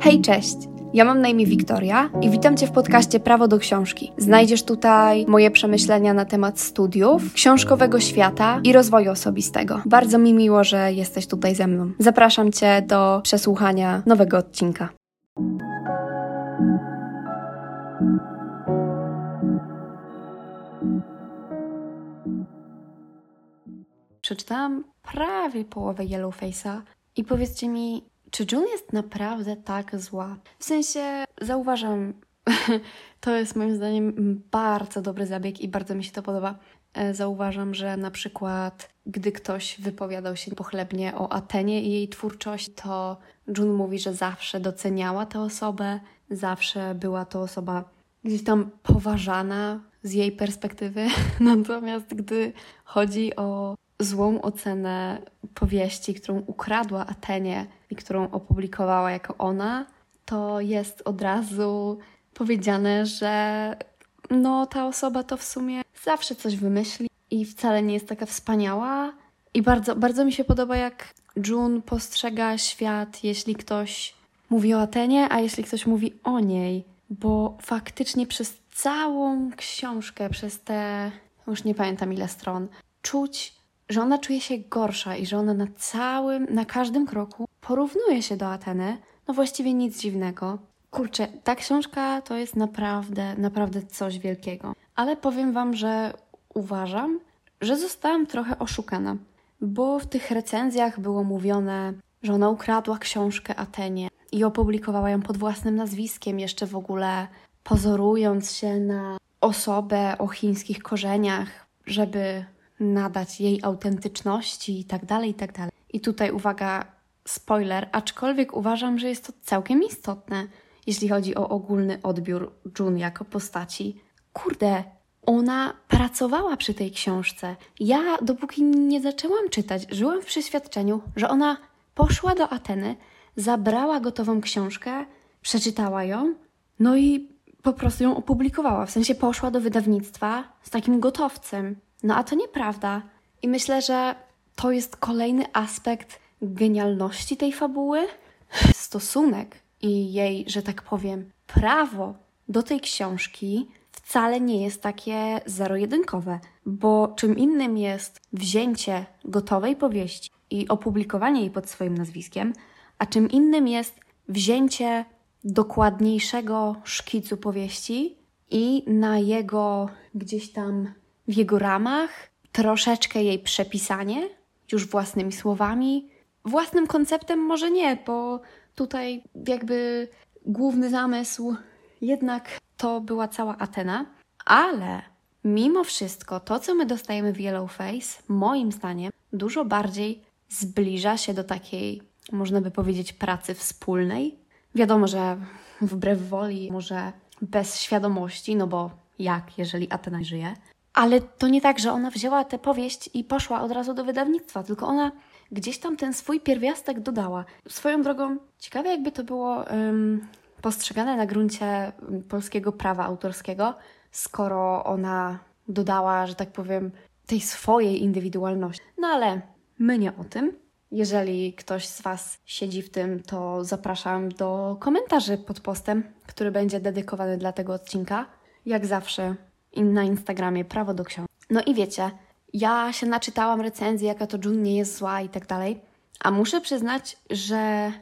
Hej, cześć! Ja mam na imię Wiktoria i witam Cię w podcaście Prawo do Książki. Znajdziesz tutaj moje przemyślenia na temat studiów, książkowego świata i rozwoju osobistego. Bardzo mi miło, że jesteś tutaj ze mną. Zapraszam Cię do przesłuchania nowego odcinka. Przeczytałam prawie połowę Yellow Face'a i powiedzcie mi, czy June jest naprawdę tak zła? W sensie, zauważam, to jest moim zdaniem bardzo dobry zabieg i bardzo mi się to podoba. E, zauważam, że na przykład, gdy ktoś wypowiadał się pochlebnie o Atenie i jej twórczość, to June mówi, że zawsze doceniała tę osobę, zawsze była to osoba gdzieś tam poważana z jej perspektywy. Natomiast gdy chodzi o złą ocenę powieści, którą ukradła Atenie i którą opublikowała jako ona, to jest od razu powiedziane, że no ta osoba to w sumie zawsze coś wymyśli i wcale nie jest taka wspaniała. I bardzo, bardzo mi się podoba, jak June postrzega świat, jeśli ktoś mówi o Atenie, a jeśli ktoś mówi o niej, bo faktycznie przez całą książkę, przez te, już nie pamiętam ile stron, czuć że ona czuje się gorsza i że ona na całym, na każdym kroku porównuje się do Ateny, no właściwie nic dziwnego. Kurczę, ta książka to jest naprawdę, naprawdę coś wielkiego. Ale powiem Wam, że uważam, że zostałam trochę oszukana, bo w tych recenzjach było mówione, że ona ukradła książkę Atenie i opublikowała ją pod własnym nazwiskiem, jeszcze w ogóle pozorując się na osobę o chińskich korzeniach, żeby nadać jej autentyczności i tak dalej, i tak dalej. I tutaj uwaga, spoiler, aczkolwiek uważam, że jest to całkiem istotne, jeśli chodzi o ogólny odbiór June jako postaci. Kurde, ona pracowała przy tej książce. Ja, dopóki nie zaczęłam czytać, żyłam w przeświadczeniu, że ona poszła do Ateny, zabrała gotową książkę, przeczytała ją, no i po prostu ją opublikowała. W sensie poszła do wydawnictwa z takim gotowcem. No a to nieprawda. I myślę, że to jest kolejny aspekt genialności tej fabuły. Stosunek i jej, że tak powiem, prawo do tej książki wcale nie jest takie zero-jedynkowe, bo czym innym jest wzięcie gotowej powieści i opublikowanie jej pod swoim nazwiskiem, a czym innym jest wzięcie dokładniejszego szkicu powieści i na jego gdzieś tam w jego ramach, troszeczkę jej przepisanie, już własnymi słowami. Własnym konceptem może nie, bo tutaj jakby główny zamysł jednak to była cała Atena, ale mimo wszystko to, co my dostajemy w Yellow Face, moim zdaniem, dużo bardziej zbliża się do takiej, można by powiedzieć, pracy wspólnej. Wiadomo, że wbrew woli, może bez świadomości, no bo jak, jeżeli Atena żyje, ale to nie tak, że ona wzięła tę powieść i poszła od razu do wydawnictwa, tylko ona gdzieś tam ten swój pierwiastek dodała. Swoją drogą, ciekawe jakby to było um, postrzegane na gruncie polskiego prawa autorskiego, skoro ona dodała, że tak powiem, tej swojej indywidualności. No ale my nie o tym. Jeżeli ktoś z Was siedzi w tym, to zapraszam do komentarzy pod postem, który będzie dedykowany dla tego odcinka. Jak zawsze na Instagramie Prawo do Książki. No i wiecie, ja się naczytałam recenzji, jaka to June nie jest zła i tak dalej, a muszę przyznać, że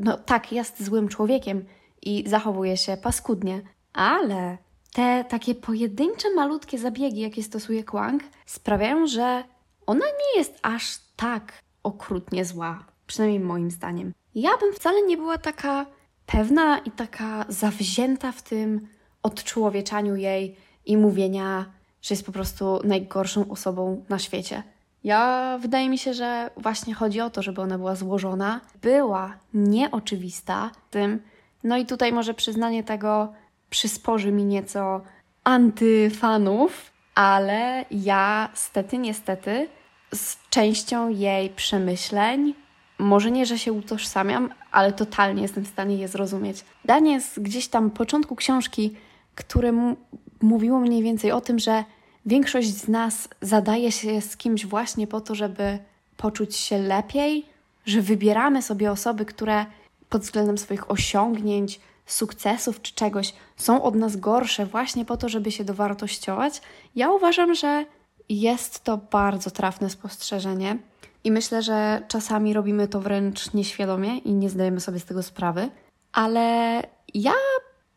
no tak, jest złym człowiekiem i zachowuje się paskudnie, ale te takie pojedyncze, malutkie zabiegi, jakie stosuje Kwang, sprawiają, że ona nie jest aż tak okrutnie zła, przynajmniej moim zdaniem. Ja bym wcale nie była taka pewna i taka zawzięta w tym odczłowieczaniu jej i mówienia, że jest po prostu najgorszą osobą na świecie. Ja wydaje mi się, że właśnie chodzi o to, żeby ona była złożona, była nieoczywista tym. No i tutaj może przyznanie tego przysporzy mi nieco antyfanów, ale ja stety, niestety z częścią jej przemyśleń, może nie, że się utożsamiam, ale totalnie jestem w stanie je zrozumieć. Danie z gdzieś tam początku książki, które mówiło mniej więcej o tym, że większość z nas zadaje się z kimś właśnie po to, żeby poczuć się lepiej, że wybieramy sobie osoby, które pod względem swoich osiągnięć, sukcesów czy czegoś są od nas gorsze właśnie po to, żeby się dowartościować, ja uważam, że jest to bardzo trafne spostrzeżenie i myślę, że czasami robimy to wręcz nieświadomie i nie zdajemy sobie z tego sprawy, ale ja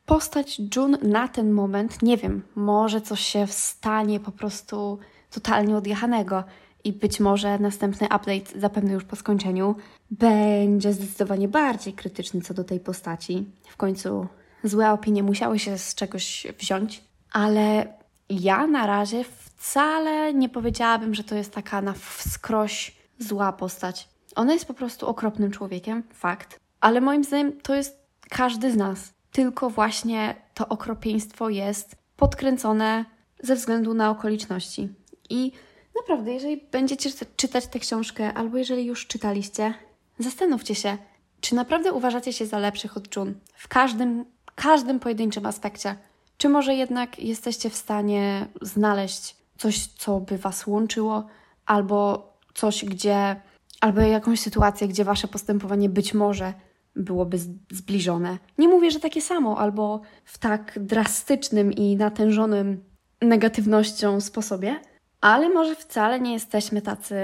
postać June na ten moment, nie wiem, może coś się stanie po prostu totalnie odjechanego i być może następny update, zapewne już po skończeniu, będzie zdecydowanie bardziej krytyczny co do tej postaci. W końcu złe opinie musiały się z czegoś wziąć, ale ja na razie wcale nie powiedziałabym, że to jest taka na wskroś zła postać. Ona jest po prostu okropnym człowiekiem, fakt, ale moim zdaniem to jest każdy z nas. Tylko właśnie to okropieństwo jest podkręcone ze względu na okoliczności. I naprawdę, jeżeli będziecie czytać tę książkę, albo jeżeli już czytaliście, zastanówcie się, czy naprawdę uważacie się za lepszych od June w każdym, każdym pojedynczym aspekcie. Czy może jednak jesteście w stanie znaleźć coś, co by was łączyło, albo coś, gdzie, albo jakąś sytuację, gdzie wasze postępowanie być może byłoby zbliżone. Nie mówię, że takie samo, albo w tak drastycznym i natężonym negatywnością sposobie, ale może wcale nie jesteśmy tacy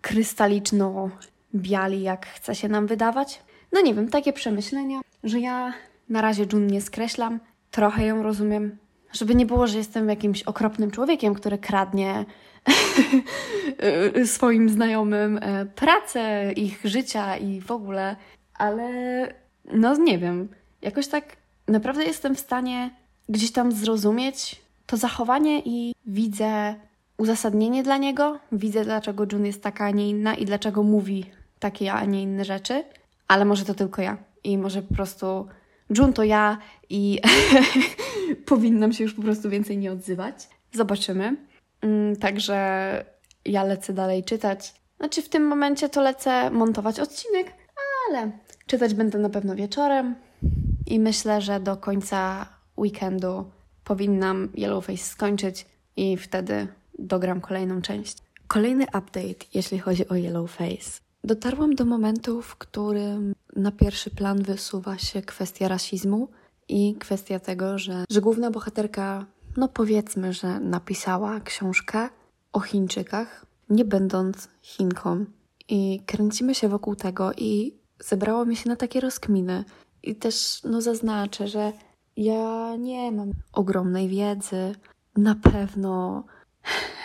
krystaliczno biali, jak chce się nam wydawać. No nie wiem, takie przemyślenia, że ja na razie Jun nie skreślam, trochę ją rozumiem, żeby nie było, że jestem jakimś okropnym człowiekiem, który kradnie swoim znajomym e, pracę, ich życia i w ogóle, ale no nie wiem, jakoś tak naprawdę jestem w stanie gdzieś tam zrozumieć to zachowanie i widzę uzasadnienie dla niego, widzę dlaczego Jun jest taka, a nie inna i dlaczego mówi takie, a nie inne rzeczy, ale może to tylko ja i może po prostu Jun to ja i powinnam się już po prostu więcej nie odzywać. Zobaczymy. Mm, także ja lecę dalej czytać. Znaczy w tym momencie to lecę montować odcinek, ale czytać będę na pewno wieczorem i myślę, że do końca weekendu powinnam Yellowface skończyć i wtedy dogram kolejną część. Kolejny update, jeśli chodzi o Yellowface. Dotarłam do momentu, w którym na pierwszy plan wysuwa się kwestia rasizmu i kwestia tego, że, że główna bohaterka, no powiedzmy, że napisała książkę o Chińczykach, nie będąc Chinką. I kręcimy się wokół tego i zebrało mi się na takie rozkminy. I też no zaznaczę, że ja nie mam ogromnej wiedzy. Na pewno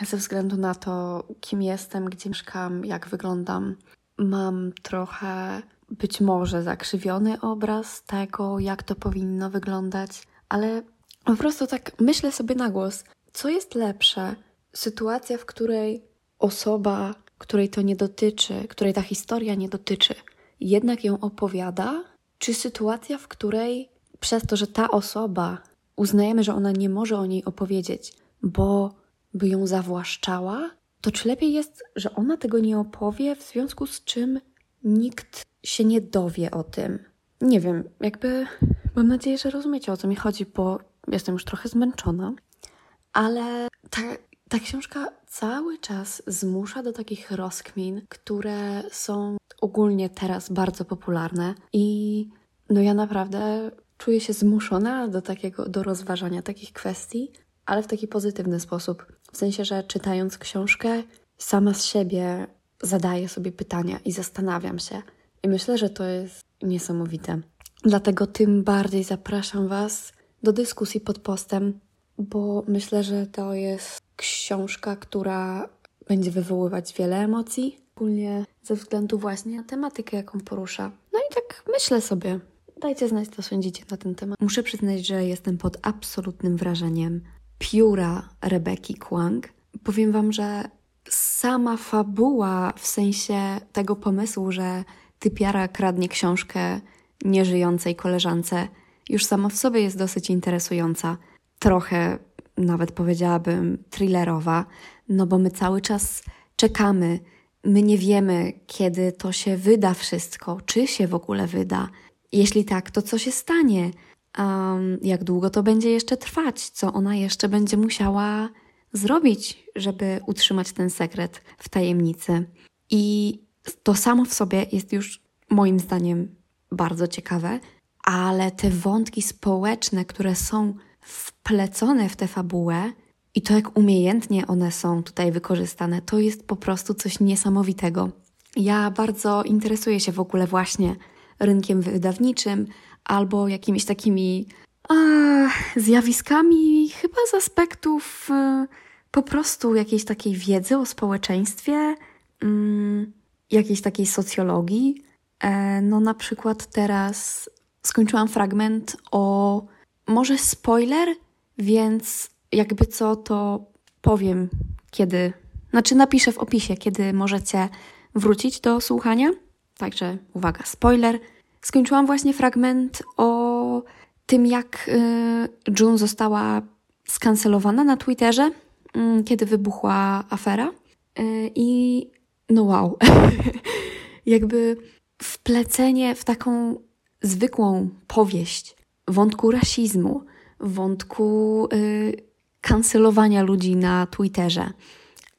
ze względu na to, kim jestem, gdzie mieszkam, jak wyglądam, mam trochę być może zakrzywiony obraz tego, jak to powinno wyglądać, ale po prostu tak myślę sobie na głos, co jest lepsze? Sytuacja, w której osoba, której to nie dotyczy, której ta historia nie dotyczy, jednak ją opowiada, czy sytuacja, w której przez to, że ta osoba uznajemy, że ona nie może o niej opowiedzieć, bo by ją zawłaszczała, to czy lepiej jest, że ona tego nie opowie, w związku z czym nikt się nie dowie o tym? Nie wiem, jakby mam nadzieję, że rozumiecie o co mi chodzi, bo jestem już trochę zmęczona, ale ta, ta książka cały czas zmusza do takich rozkmin, które są ogólnie teraz bardzo popularne i no ja naprawdę czuję się zmuszona do takiego, do rozważania takich kwestii, ale w taki pozytywny sposób. W sensie, że czytając książkę, sama z siebie zadaję sobie pytania i zastanawiam się. I myślę, że to jest niesamowite. Dlatego tym bardziej zapraszam Was do dyskusji pod postem, bo myślę, że to jest książka, która będzie wywoływać wiele emocji, szczególnie ze względu właśnie na tematykę, jaką porusza. No i tak myślę sobie. Dajcie znać, co sądzicie na ten temat. Muszę przyznać, że jestem pod absolutnym wrażeniem pióra Rebeki Kwang. Powiem Wam, że sama fabuła, w sensie tego pomysłu, że typiara kradnie książkę nieżyjącej koleżance, już sama w sobie jest dosyć interesująca. Trochę, nawet powiedziałabym, thrillerowa, no bo my cały czas czekamy. My nie wiemy, kiedy to się wyda wszystko, czy się w ogóle wyda. Jeśli tak, to co się stanie? um, jak długo to będzie jeszcze trwać, co ona jeszcze będzie musiała zrobić, żeby utrzymać ten sekret w tajemnicy. I to samo w sobie jest już moim zdaniem bardzo ciekawe, ale te wątki społeczne, które są wplecone w tę fabułę i to, jak umiejętnie one są tutaj wykorzystane, to jest po prostu coś niesamowitego. Ja bardzo interesuję się w ogóle właśnie rynkiem wydawniczym albo jakimiś takimi a, zjawiskami, chyba z aspektów y, po prostu jakiejś takiej wiedzy o społeczeństwie, y, jakiejś takiej socjologii. E, no, na przykład teraz skończyłam fragment o może spoiler, więc jakby co, to powiem, kiedy, znaczy napiszę w opisie, kiedy możecie wrócić do słuchania. Także uwaga, spoiler. Skończyłam właśnie fragment o tym, jak y, June została skancelowana na Twitterze, y, kiedy wybuchła afera. Y, I no wow, jakby wplecenie w taką zwykłą powieść wątku rasizmu, wątku y, kancelowania ludzi na Twitterze,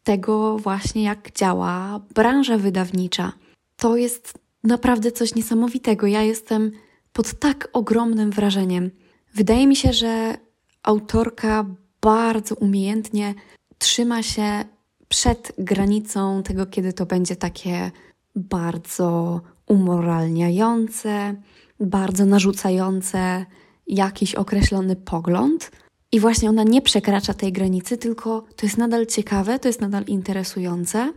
tego właśnie jak działa branża wydawnicza. To jest naprawdę coś niesamowitego. Ja jestem pod tak ogromnym wrażeniem. Wydaje mi się, że autorka bardzo umiejętnie trzyma się przed granicą tego, kiedy to będzie takie bardzo umoralniające, bardzo narzucające jakiś określony pogląd. I właśnie ona nie przekracza tej granicy, tylko to jest nadal ciekawe, to jest nadal interesujące.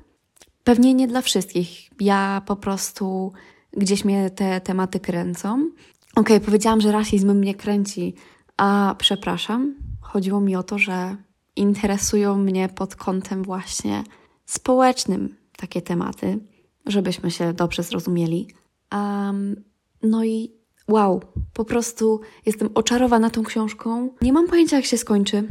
Pewnie nie dla wszystkich. Ja po prostu gdzieś mnie te tematy kręcą. Okej, okay, powiedziałam, że rasizm mnie kręci, a przepraszam. Chodziło mi o to, że interesują mnie pod kątem właśnie społecznym takie tematy, żebyśmy się dobrze zrozumieli. Um, no i wow, po prostu jestem oczarowana tą książką. Nie mam pojęcia, jak się skończy.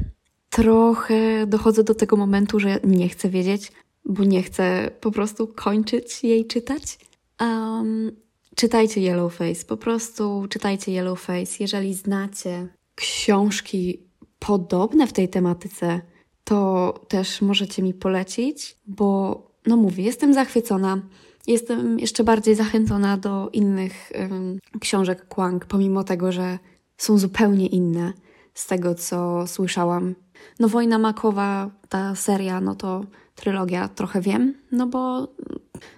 Trochę dochodzę do tego momentu, że nie chcę wiedzieć, bo nie chcę po prostu kończyć jej czytać. Um, czytajcie Yellowface, po prostu czytajcie Yellowface. Jeżeli znacie książki podobne w tej tematyce, to też możecie mi polecić, bo no mówię, jestem zachwycona. Jestem jeszcze bardziej zachęcona do innych um, książek Kwang, pomimo tego, że są zupełnie inne z tego, co słyszałam. No, Wojna Makowa, ta seria, no to trylogia, trochę wiem, no bo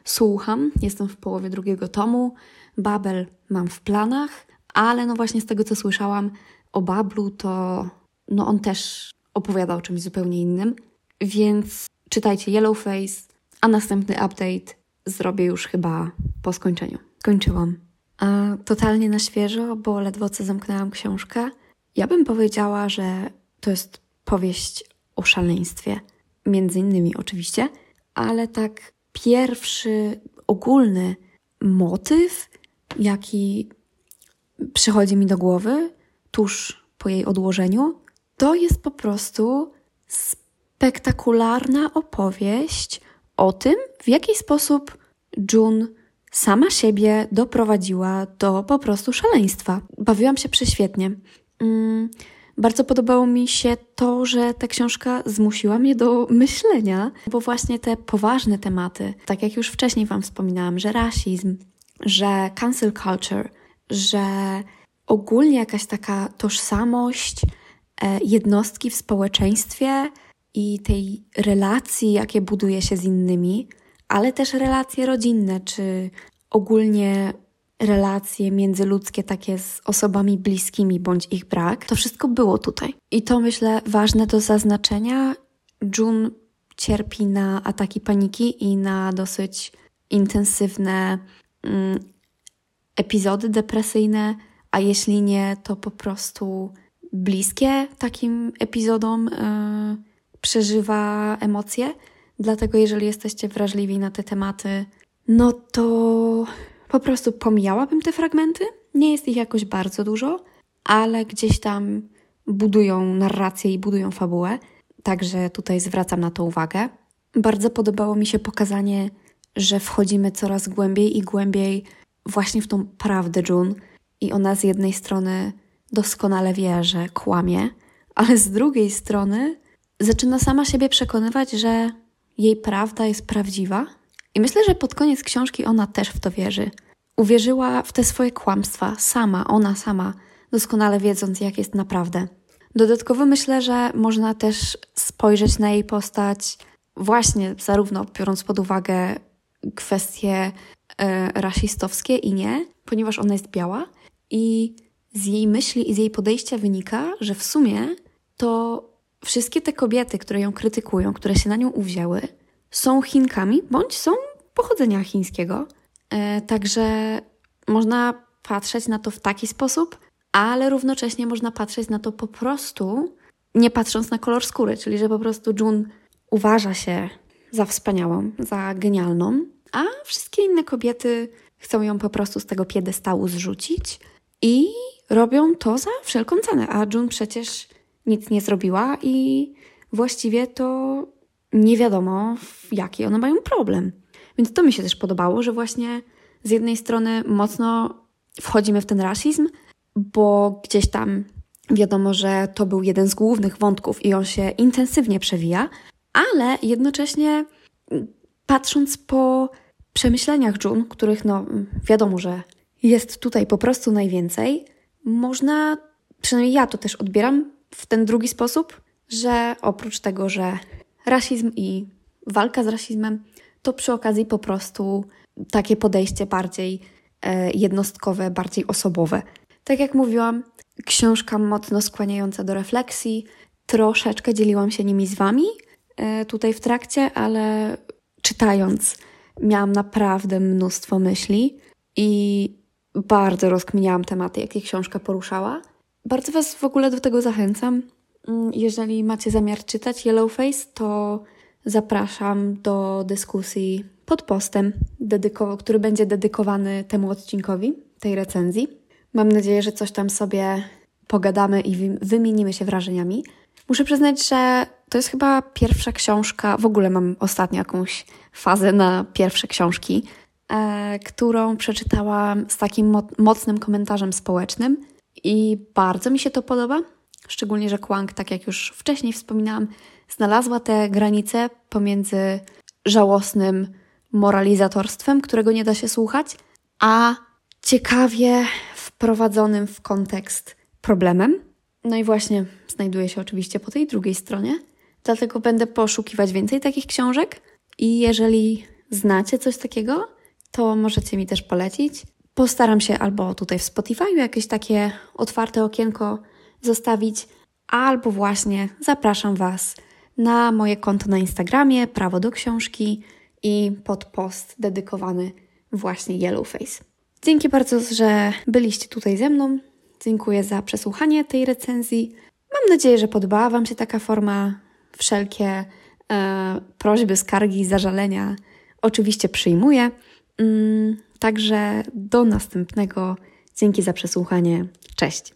słucham, jestem w połowie drugiego tomu. Babel mam w planach, ale no właśnie z tego, co słyszałam o Bablu, to no on też opowiada o czymś zupełnie innym. Więc czytajcie Yellowface, a następny update zrobię już chyba po skończeniu. Kończyłam. A totalnie na świeżo, bo ledwo co zamknęłam książkę. Ja bym powiedziała, że to jest powieść o szaleństwie. Między innymi oczywiście, ale tak pierwszy ogólny motyw, jaki przychodzi mi do głowy tuż po jej odłożeniu, to jest po prostu spektakularna opowieść o tym, w jaki sposób June sama siebie doprowadziła do po prostu szaleństwa. Bawiłam się prześwietnie. Mm, bardzo podobało mi się to, że ta książka zmusiła mnie do myślenia, bo właśnie te poważne tematy, tak jak już wcześniej Wam wspominałam, że rasizm, że cancel culture, że ogólnie jakaś taka tożsamość e, jednostki w społeczeństwie i tej relacji, jakie buduje się z innymi, ale też relacje rodzinne, czy ogólnie relacje międzyludzkie, takie z osobami bliskimi bądź ich brak, to wszystko było tutaj. I to myślę ważne do zaznaczenia. June cierpi na ataki paniki i na dosyć intensywne mm, epizody depresyjne, a jeśli nie, to po prostu bliskie takim epizodom yy, przeżywa emocje. Dlatego, jeżeli jesteście wrażliwi na te tematy, no to po prostu pomijałabym te fragmenty. Nie jest ich jakoś bardzo dużo, ale gdzieś tam budują narrację i budują fabułę. Także tutaj zwracam na to uwagę. Bardzo podobało mi się pokazanie, że wchodzimy coraz głębiej i głębiej właśnie w tą prawdę June. I ona z jednej strony doskonale wie, że kłamie, ale z drugiej strony zaczyna sama siebie przekonywać, że jej prawda jest prawdziwa. I myślę, że pod koniec książki ona też w to wierzy. uwierzyła w te swoje kłamstwa sama, ona sama, doskonale wiedząc, jak jest naprawdę. Dodatkowo myślę, że można też spojrzeć na jej postać, właśnie zarówno biorąc pod uwagę kwestie e, rasistowskie i nie, ponieważ ona jest biała i z jej myśli i z jej podejścia wynika, że w sumie to wszystkie te kobiety, które ją krytykują, które się na nią uwzięły, są Chinkami bądź są pochodzenia chińskiego. E, także można patrzeć na to w taki sposób, ale równocześnie można patrzeć na to po prostu, nie patrząc na kolor skóry, czyli że po prostu Jun uważa się za wspaniałą, za genialną, a wszystkie inne kobiety chcą ją po prostu z tego piedestału zrzucić i robią to za wszelką cenę. A Jun przecież nic nie zrobiła i właściwie to nie wiadomo, jaki one mają problem. Więc to mi się też podobało, że właśnie z jednej strony mocno wchodzimy w ten rasizm, bo gdzieś tam wiadomo, że to był jeden z głównych wątków i on się intensywnie przewija, ale jednocześnie patrząc po przemyśleniach June, których no wiadomo, że jest tutaj po prostu najwięcej, można, przynajmniej ja to też odbieram w ten drugi sposób, że oprócz tego, że rasizm i walka z rasizmem, to przy okazji po prostu takie podejście bardziej e, jednostkowe, bardziej osobowe. Tak jak mówiłam, książka mocno skłaniająca do refleksji. Troszeczkę dzieliłam się nimi z Wami e, tutaj w trakcie, ale czytając miałam naprawdę mnóstwo myśli i bardzo rozkminiałam tematy, jakie książka poruszała. Bardzo Was w ogóle do tego zachęcam. Mm, jeżeli macie zamiar czytać Yellowface, to zapraszam do dyskusji pod postem, który będzie dedykowany temu odcinkowi, tej recenzji. Mam nadzieję, że coś tam sobie pogadamy i wymienimy się wrażeniami. Muszę przyznać, że to jest chyba pierwsza książka, w ogóle mam ostatnio jakąś fazę na pierwsze książki, e, którą przeczytałam z takim mo mocnym komentarzem społecznym i bardzo mi się to podoba. Szczególnie, że Kwang, tak jak już wcześniej wspominałam, znalazła te granice pomiędzy żałosnym moralizatorstwem, którego nie da się słuchać, a ciekawie wprowadzonym w kontekst problemem. No i właśnie znajduje się oczywiście po tej drugiej stronie. Dlatego będę poszukiwać więcej takich książek i jeżeli znacie coś takiego, to możecie mi też polecić. Postaram się albo tutaj w Spotify jakieś takie otwarte okienko zostawić, albo właśnie zapraszam Was na moje konto na Instagramie, prawo do książki i pod post dedykowany właśnie Yellowface. Dzięki bardzo, że byliście tutaj ze mną. Dziękuję za przesłuchanie tej recenzji. Mam nadzieję, że podobała Wam się taka forma. Wszelkie e, prośby, skargi, zażalenia oczywiście przyjmuję. Mm, także do następnego. Dzięki za przesłuchanie. Cześć.